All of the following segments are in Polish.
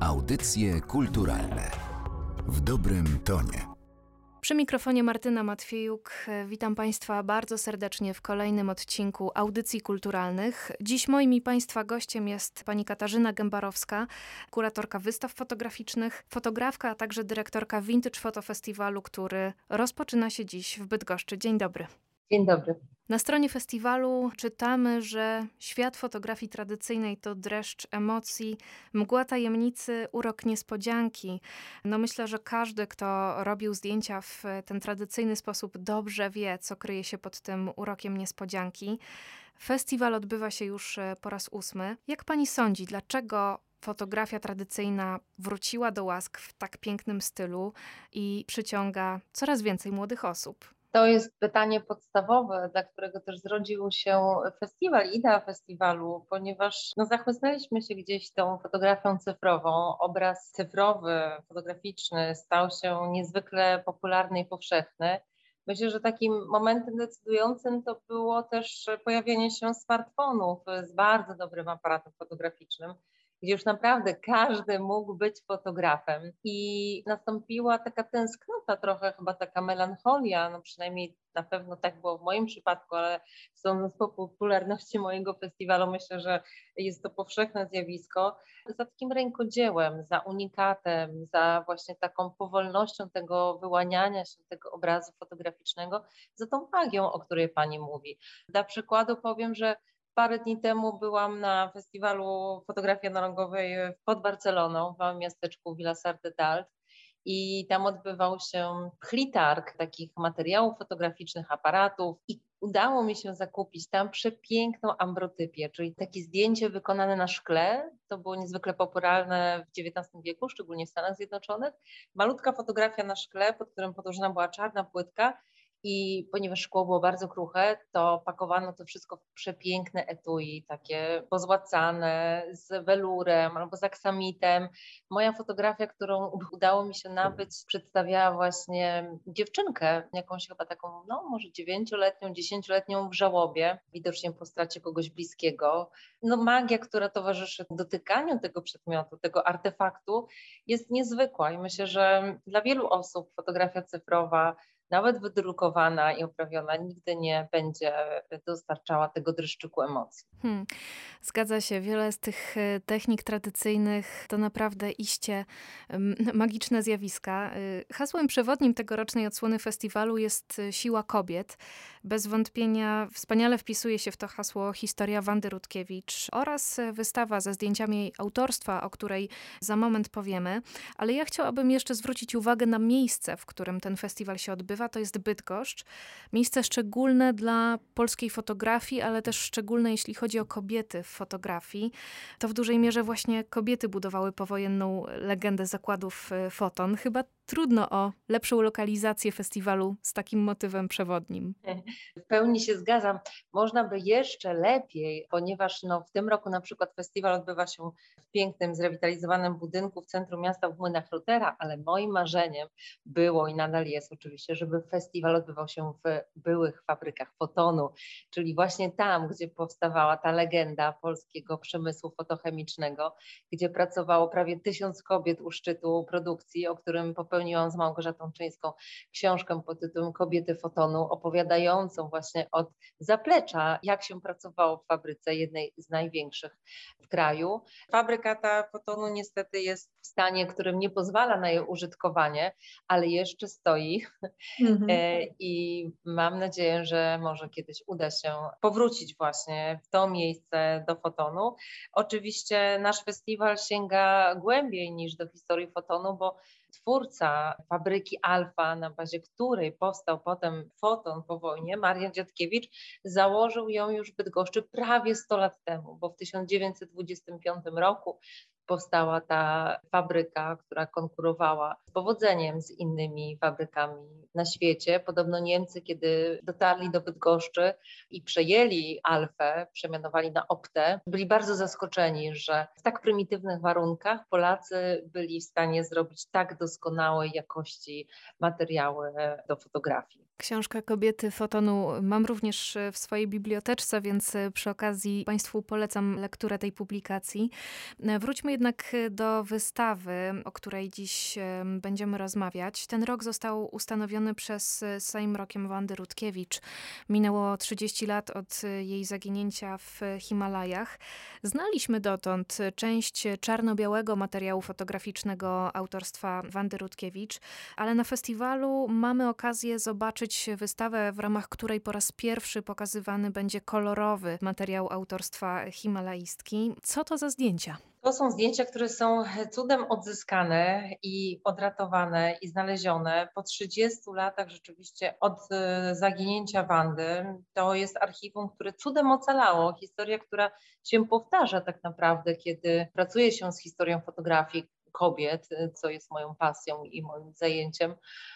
Audycje kulturalne w dobrym tonie. Przy mikrofonie Martyna Matwiejuk. Witam Państwa bardzo serdecznie w kolejnym odcinku Audycji Kulturalnych. Dziś moim i Państwa gościem jest pani Katarzyna Gębarowska, kuratorka wystaw fotograficznych, fotografka, a także dyrektorka Vintage Photo Festiwalu, który rozpoczyna się dziś w Bydgoszczy. Dzień dobry. Dzień dobry. Na stronie festiwalu czytamy, że świat fotografii tradycyjnej to dreszcz emocji, mgła tajemnicy, urok niespodzianki. No myślę, że każdy, kto robił zdjęcia w ten tradycyjny sposób, dobrze wie, co kryje się pod tym urokiem niespodzianki. Festiwal odbywa się już e, po raz ósmy. Jak pani sądzi, dlaczego fotografia tradycyjna wróciła do łask w tak pięknym stylu i przyciąga coraz więcej młodych osób? To jest pytanie podstawowe, dla którego też zrodził się festiwal, idea festiwalu, ponieważ no, zachłysnęliśmy się gdzieś tą fotografią cyfrową. Obraz cyfrowy, fotograficzny stał się niezwykle popularny i powszechny. Myślę, że takim momentem decydującym to było też pojawienie się smartfonów z bardzo dobrym aparatem fotograficznym gdzie już naprawdę każdy mógł być fotografem i nastąpiła taka tęsknota, trochę chyba taka melancholia, no przynajmniej na pewno tak było w moim przypadku, ale sądząc po popularności mojego festiwalu, myślę, że jest to powszechne zjawisko, za takim rękodziełem, za unikatem, za właśnie taką powolnością tego wyłaniania się tego obrazu fotograficznego, za tą magią, o której Pani mówi. Dla przykładu powiem, że Parę dni temu byłam na festiwalu fotografii analogowej pod Barceloną, w małym miasteczku Vilassar de Dalt i tam odbywał się chlitarg takich materiałów fotograficznych, aparatów i udało mi się zakupić tam przepiękną ambrotypię, czyli takie zdjęcie wykonane na szkle. To było niezwykle popularne w XIX wieku, szczególnie w Stanach Zjednoczonych. Malutka fotografia na szkle, pod którym podłożona była czarna płytka i ponieważ szkło było bardzo kruche, to pakowano to wszystko w przepiękne etui, takie pozłacane z welurem albo z aksamitem. Moja fotografia, którą udało mi się nabyć, przedstawiała właśnie dziewczynkę, jakąś chyba taką, no może dziewięcioletnią, dziesięcioletnią w żałobie, widocznie po stracie kogoś bliskiego. No magia, która towarzyszy dotykaniu tego przedmiotu, tego artefaktu jest niezwykła i myślę, że dla wielu osób fotografia cyfrowa nawet wydrukowana i uprawiona, nigdy nie będzie dostarczała tego dreszczyku emocji. Hmm. Zgadza się, wiele z tych e, technik tradycyjnych to naprawdę iście magiczne zjawiska. E, hasłem przewodnim tegorocznej odsłony festiwalu jest e, siła kobiet. Bez wątpienia wspaniale wpisuje się w to hasło historia Wandy Rutkiewicz oraz wystawa ze zdjęciami jej autorstwa, o której za moment powiemy. Ale ja chciałabym jeszcze zwrócić uwagę na miejsce, w którym ten festiwal się odbywa to jest Bydgoszcz. Miejsce szczególne dla polskiej fotografii, ale też szczególne jeśli chodzi o kobiety w fotografii. To w dużej mierze właśnie kobiety budowały powojenną legendę zakładów e, foton. Chyba trudno o lepszą lokalizację festiwalu z takim motywem przewodnim. W pełni się zgadzam. Można by jeszcze lepiej, ponieważ no, w tym roku na przykład festiwal odbywa się w pięknym, zrewitalizowanym budynku w centrum miasta w Młynach Rutera, ale moim marzeniem było i nadal jest oczywiście, żeby festiwal odbywał się w byłych fabrykach fotonu, czyli właśnie tam, gdzie powstawała ta legenda polskiego przemysłu fotochemicznego, gdzie pracowało prawie tysiąc kobiet u szczytu produkcji, o którym popełnił wypełniłam z Małgorzatą Czyńską książkę pod tytułem Kobiety fotonu, opowiadającą właśnie od zaplecza, jak się pracowało w fabryce, jednej z największych w kraju. Fabryka ta fotonu niestety jest w stanie, którym nie pozwala na jej użytkowanie, ale jeszcze stoi mhm. E, i mam nadzieję, że może kiedyś uda się powrócić właśnie w to miejsce do fotonu. Oczywiście nasz festiwal sięga głębiej niż do historii fotonu, bo twórca fabryki Alfa, na bazie której powstał potem foton po wojnie, Marian Dziadkiewicz, założył ją już w Bydgoszczy prawie 100 lat temu, bo w 1925 roku powstała ta fabryka, która konkurowała z powodzeniem z innymi fabrykami na świecie. Podobno Niemcy, kiedy dotarli do Bydgoszczy i przejęli Alfę, przemianowali na Optę, byli bardzo zaskoczeni, że w tak prymitywnych warunkach Polacy byli w stanie zrobić tak doskonałej jakości materiały do fotografii. Książkę Kobiety Fotonu mam również w swojej biblioteczce, więc przy okazji Państwu polecam lekturę tej publikacji. Wróćmy jednak do wystawy, o której dziś będziemy rozmawiać. Ten rok został ustanowiony przez Sejm Rokiem Wandy Rutkiewicz. Minęło 30 lat od jej zaginięcia w Himalajach. Znaliśmy dotąd część czarno-białego materiału fotograficznego autorstwa Wandy Rutkiewicz, ale na festiwalu mamy okazję zobaczyć wystawę, w ramach której po raz pierwszy pokazywany będzie kolorowy materiał autorstwa himalaistki. Co to za zdjęcia? To są zdjęcia, które są cudem odzyskane i odratowane i znalezione po 30 latach rzeczywiście od e, zaginięcia Wandy. To jest archiwum, które cudem ocalało. Historia, która się powtarza tak naprawdę, kiedy pracuje się z historią fotografii kobiet, co jest moją pasją i moim zajęciem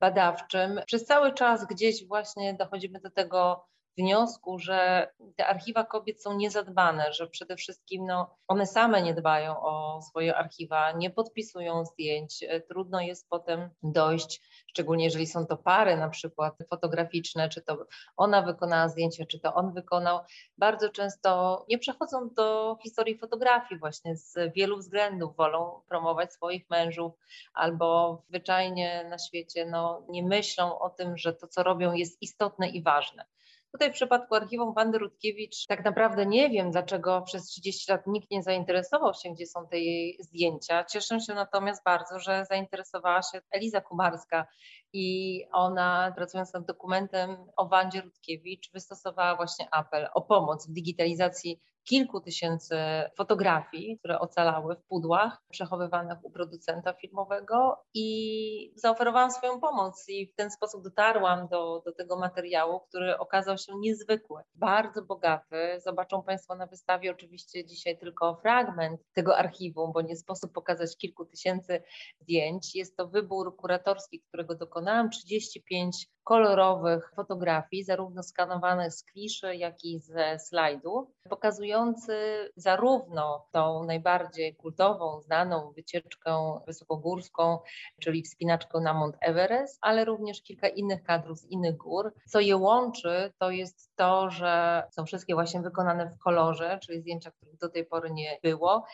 badawczym. Przez cały czas gdzieś właśnie dochodzimy do tego wniosku, że te archiwa kobiet są niezadbane, że przede wszystkim no, one same nie dbają o swoje archiwa, nie podpisują zdjęć. Trudno jest potem dojść, szczególnie jeżeli są to pary na przykład fotograficzne, czy to ona wykonała zdjęcie, czy to on wykonał. Bardzo często nie przechodzą do historii fotografii właśnie z wielu względów. Wolą promować swoich mężów albo zwyczajnie na świecie no, nie myślą o tym, że to, co robią jest istotne i ważne. Tutaj w przypadku archiwum Wandy Rutkiewicz tak naprawdę nie wiem, dlaczego przez 30 lat nikt nie zainteresował się, gdzie są te jej zdjęcia. Cieszę się natomiast bardzo, że zainteresowała się Eliza Kumarska i ona pracując nad dokumentem o Wandzie Rutkiewicz wystosowała właśnie apel o pomoc w digitalizacji kilku tysięcy fotografii, które ocalały w pudłach przechowywanych u producenta filmowego i zaoferowałam swoją pomoc i w ten sposób dotarłam do, do tego materiału, który okazał się niezwykły, bardzo bogaty. Zobaczą Państwo na wystawie oczywiście dzisiaj tylko fragment tego archiwum, bo nie sposób pokazać kilku tysięcy zdjęć. Jest to wybór kuratorski, którego dokonałam, 35 kolorowych fotografii, zarówno skanowanych z kliszy, jak i ze slajdu, pokazujący zarówno tą najbardziej kultową, znaną wycieczkę wysokogórską, czyli wspinaczkę na Mount Everest, ale również kilka innych kadrów z innych gór. Co je łączy, to jest to, że są wszystkie właśnie wykonane w kolorze, czyli zdjęcia, których do tej pory nie było.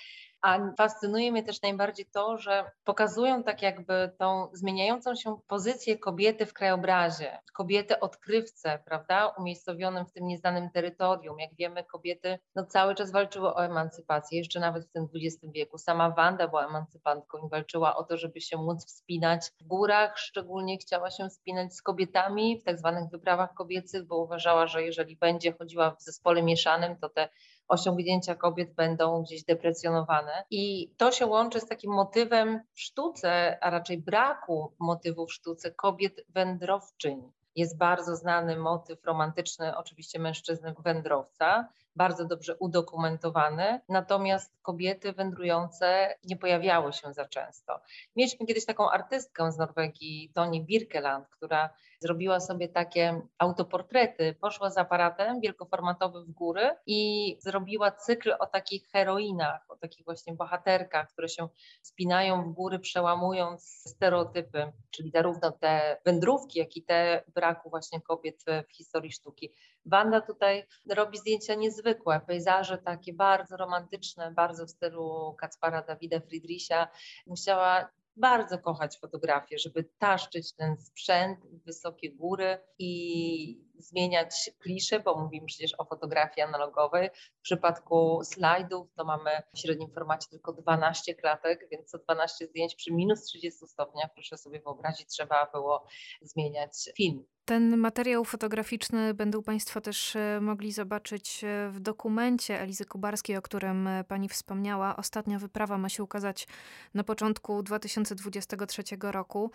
A fascynuje mnie też najbardziej to, że pokazują tak jakby tą zmieniającą się pozycję kobiety w krajobrazie, kobiety odkrywcę, prawda, umiejscowionym w tym nieznanym terytorium. Jak wiemy, kobiety no, cały czas walczyły o emancypację, jeszcze nawet w tym XX wieku. Sama Wanda była emancypantką i walczyła o to, żeby się móc wspinać w górach, szczególnie chciała się wspinać z kobietami w tak zwanych wyprawach kobiecych, bo uważała, że jeżeli będzie chodziła w zespole mieszanym, to te osiągnięcia kobiet będą gdzieś deprecjonowane. I to się łączy z takim motywem w sztuce, a raczej braku motywu w sztuce kobiet wędrowczyń. Jest bardzo znany motyw romantyczny, oczywiście mężczyzny wędrowca, bardzo dobrze udokumentowany, natomiast kobiety wędrujące nie pojawiały się za często. Mieliśmy kiedyś taką artystkę z Norwegii, Toni Birkeland, która zrobiła sobie takie autoportrety, poszła z aparatem wielkoformatowym w góry i zrobiła cykl o takich heroinach, o takich właśnie bohaterkach, które się spinają w góry, przełamując stereotypy, czyli zarówno te wędrówki, jak i te braku właśnie kobiet w historii sztuki. Wanda tutaj robi zdjęcia niezwykłe, pejzaże takie bardzo romantyczne, bardzo w stylu Kacpara Dawida Friedricha. Musiała bardzo kochać fotografię, żeby taszczyć ten sprzęt, wysokie góry i zmieniać klisze, bo mówimy przecież o fotografii analogowej. W przypadku slajdów to mamy w średnim formacie tylko 12 klatek, więc co 12 zdjęć przy minus 30 stopniach, proszę sobie wyobrazić, trzeba było zmieniać film. Ten materiał fotograficzny będą Państwo też e, mogli zobaczyć e, w dokumencie Elizy Kubarskiej, o którym e, Pani wspomniała. Ostatnia wyprawa ma się ukazać na początku 2023 roku.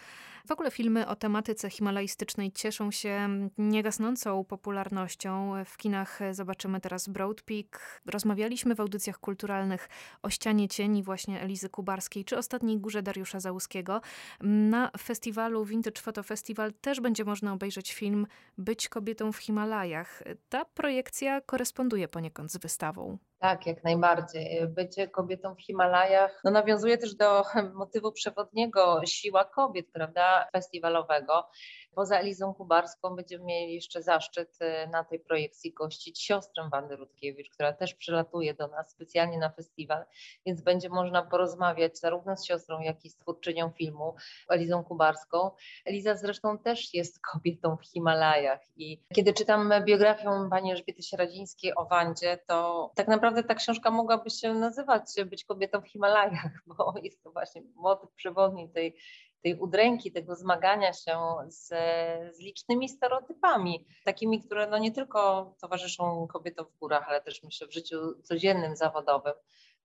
W ogóle filmy o tematyce himalajstycznej cieszą się niegasnącą popularnością. W kinach zobaczymy teraz Broad Peak. Rozmawialiśmy w audycjach kulturalnych o ścianie cieni właśnie Elizy Kubarskiej, czy ostatniej górze Dariusza Załuskiego. Na festiwalu Vintage Photo Festival też będzie można obejrzeć film Być kobietą w Himalajach. Ta projekcja koresponduje poniekąd z wystawą. Tak, jak najbardziej. Bycie kobietą w Himalajach no, nawiązuje też do motywu przewodniego siła kobiet, prawda, festiwalowego. Poza Elizą Kubarską będziemy mieli jeszcze zaszczyt y, na tej projekcji gościć siostrę Wandy Rutkiewicz, która też przylatuje do nas specjalnie na festiwal, więc będzie można porozmawiać zarówno z siostrą, jak i z twórczynią filmu Elizą Kubarską. Eliza zresztą też jest kobietą w Himalajach i kiedy czytam biografię pani Elżbiety Sieраdzińskiej o Wandzie, to tak naprawdę ta książka mogłaby się nazywać Być kobietą w Himalajach, bo jest to właśnie motyw przewodni tej tej udręki, tego zmagania się z, z, licznymi stereotypami, takimi, które no nie tylko towarzyszą kobietom w górach, ale też myślę w życiu codziennym, zawodowym.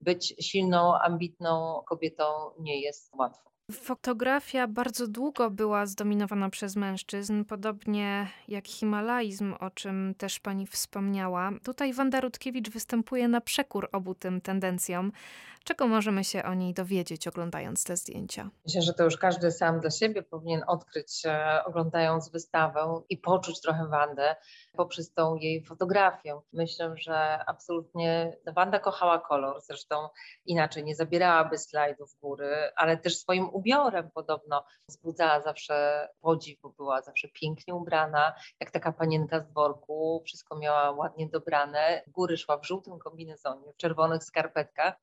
Być silną, ambitną kobietą nie jest łatwo. Fotografia bardzo długo była zdominowana przez mężczyzn, podobnie jak himalaizm, o czym też pani wspomniała. Tutaj Wanda Rutkiewicz występuje na przekór obu tym tendencjom. Czego możemy się o niej dowiedzieć, oglądając te zdjęcia? Myślę, że to już każdy sam dla siebie powinien odkryć, e, oglądając wystawę i poczuć trochę Wandę poprzez tą jej fotografię. Myślę, że absolutnie Wanda kochała kolor, zresztą inaczej nie zabierałaby slajdów góry, ale też swoim ubiorem podobno wzbudzała zawsze podziw, bo była zawsze pięknie ubrana, jak taka panienka z dworku, wszystko miała ładnie dobrane. Góry szła w żółtym kombinezonie, w czerwonych skarpetkach.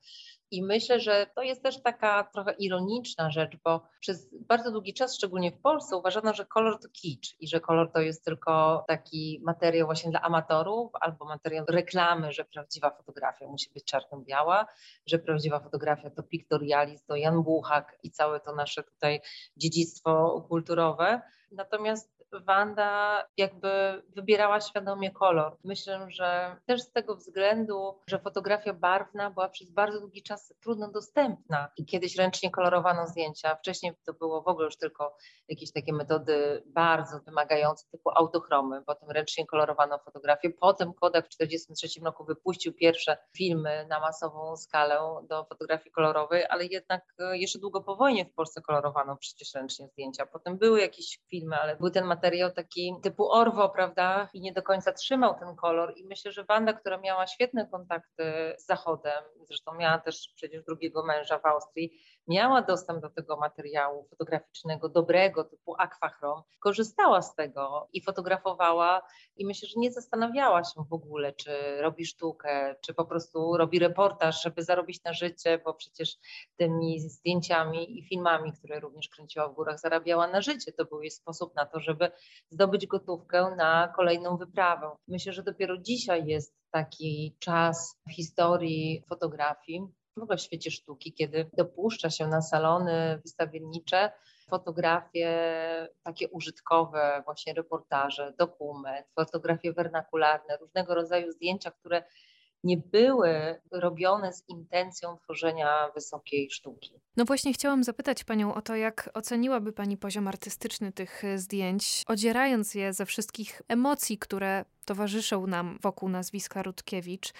I myślę, że to jest też taka trochę ironiczna rzecz, bo przez bardzo długi czas, szczególnie w Polsce, uważano, że kolor to kicz i że kolor to jest tylko taki materiał właśnie dla amatorów albo materiał reklamy, że prawdziwa fotografia musi być czarno-biała, że prawdziwa fotografia to piktorializm, to Jan Buchak i całe to nasze tutaj dziedzictwo kulturowe. Natomiast Wanda jakby wybierała świadomie kolor. Myślę, że też z tego względu, że fotografia barwna była przez bardzo długi czas trudno dostępna i kiedyś ręcznie kolorowano zdjęcia. Wcześniej to było w ogóle już tylko jakieś takie metody bardzo wymagające typu autochromy, potem ręcznie kolorowano fotografię. Potem Kodak w 1943 roku wypuścił pierwsze filmy na masową skalę do fotografii kolorowej, ale jednak e, jeszcze długo po wojnie w Polsce kolorowano przecież ręcznie zdjęcia. Potem były jakieś filmy, ale był ten materiał materiał taki typu Orwo, prawda, i nie do końca trzymał ten kolor. I myślę, że Wanda, która miała świetne kontakty z Zachodem, zresztą miała też przecież drugiego męża w Austrii, miała dostęp do tego materiału fotograficznego, dobrego, typu akwachrom, korzystała z tego i fotografowała i myślę, że nie zastanawiała się w ogóle, czy robi sztukę, czy po prostu robi reportaż, żeby zarobić na życie, bo przecież tymi zdjęciami i filmami, które również kręciła w górach, zarabiała na życie. To był jej sposób na to, żeby zdobyć gotówkę na kolejną wyprawę. Myślę, że dopiero dzisiaj jest taki czas w historii fotografii, ogóle w świecie sztuki, kiedy dopuszcza się na salony wystawiennicze fotografie takie użytkowe, właśnie reportaże, dokument, fotografie wernakularne, różnego rodzaju zdjęcia, które nie były robione z intencją tworzenia wysokiej sztuki. No właśnie chciałam zapytać Panią o to, jak oceniłaby Pani poziom artystyczny tych zdjęć, odzierając je ze wszystkich emocji, które towarzyszą nam wokół nazwiska Rutkiewicz.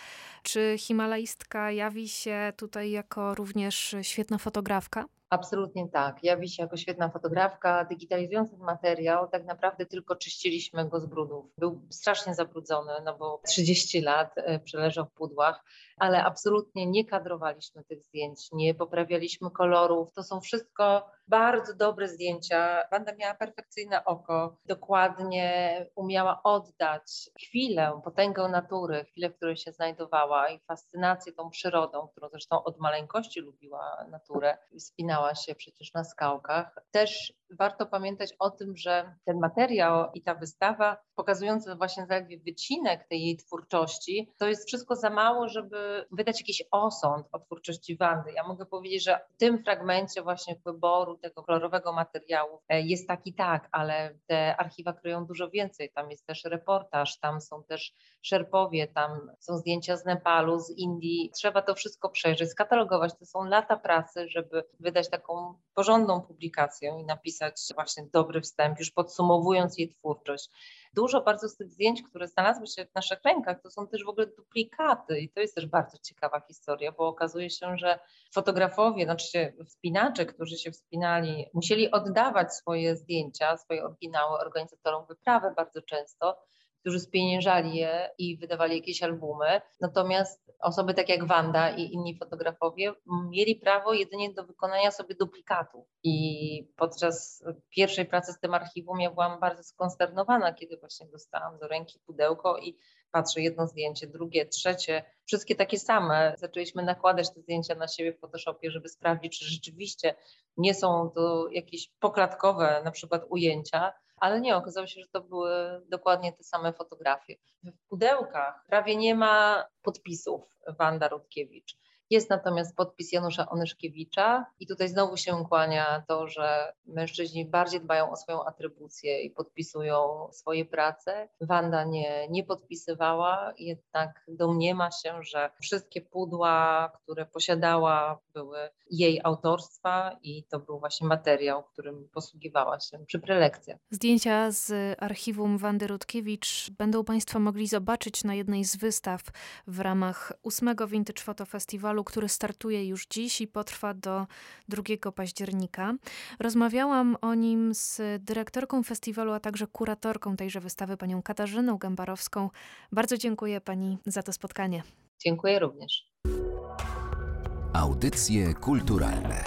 Czy Himalajstka jawi się tutaj jako również świetna fotografka? Absolutnie tak. Jawi się jako świetna fotografka. Digitalizując ten materiał, tak naprawdę tylko czyściliśmy go z brudów. Był strasznie zabrudzony, no bo 30 lat e, przeleżał w pudłach, ale absolutnie nie kadrowaliśmy tych zdjęć, nie poprawialiśmy kolorów. To są wszystko bardzo dobre zdjęcia. Wanda miała perfekcyjne oko, dokładnie umiała oddać chwilę, potęgę natury, chwilę, w której się znajdowała i fascynację tą przyrodą, którą zresztą od maleńkości lubiła naturę. Wspinała się przecież na skałkach. Też warto pamiętać o tym, że ten materiał i ta wystawa, pokazująca właśnie zaledwie wycinek tej jej twórczości, to jest wszystko za mało, żeby wydać jakiś osąd o twórczości Wandy. Ja mogę powiedzieć, że w tym fragmencie właśnie wyboru tego kolorowego materiału e, jest taki tak, ale te archiwa kryją dużo więcej. Tam jest też reportaż, tam są też szerpowie, tam są zdjęcia z Nepalu, z Indii. Trzeba to wszystko przejrzeć, skatalogować. To są lata pracy, żeby wydać taką porządną publikację i napisać właśnie dobry wstęp, już podsumowując jej twórczość. Dużo bardzo z tych zdjęć, które znalazły się w naszych rękach, to są też w ogóle duplikaty i to jest też bardzo ciekawa historia, bo okazuje się, że fotografowie, znaczy wspinacze, którzy się wspinali, musieli oddawać swoje zdjęcia, swoje oryginały organizatorom wyprawy bardzo często, którzy spieniężali je i wydawali jakieś albumy. Natomiast osoby tak jak Wanda i inni fotografowie mieli prawo jedynie do wykonania sobie duplikatów. I podczas pierwszej pracy z tym archiwum ja byłam bardzo skonsternowana, kiedy właśnie dostałam do ręki pudełko i patrzę jedno zdjęcie, drugie, trzecie, wszystkie takie same. Zaczęliśmy nakładać te zdjęcia na siebie w Photoshopie, żeby sprawdzić, czy rzeczywiście nie są to jakieś poklatkowe na przykład ujęcia, ale nie, okazało się, że to były dokładnie te same fotografie. W pudełkach prawie nie ma podpisów Wanda Rutkiewicz. Jest natomiast podpis Janusza Onyszkiewicza i tutaj znowu się kłania to, że mężczyźni bardziej dbają o swoją atrybucję i podpisują swoje prace. Wanda nie, nie podpisywała, jednak domniema się, że wszystkie pudła, które posiadała, były jej autorstwa i to był właśnie materiał, którym posługiwała się przy prelekcjach. Zdjęcia z archiwum Wandy Rutkiewicz będą Państwo mogli zobaczyć na jednej z wystaw w ramach ósmego Vintage Photo który startuje już dziś i potrwa do 2 października. Rozmawiałam o nim z dyrektorką festiwalu, a także kuratorką tejże wystawy, panią Katarzyną Gębarowską. Bardzo dziękuję pani za to spotkanie. Dziękuję również. Audycje kulturalne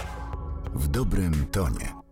w dobrym tonie.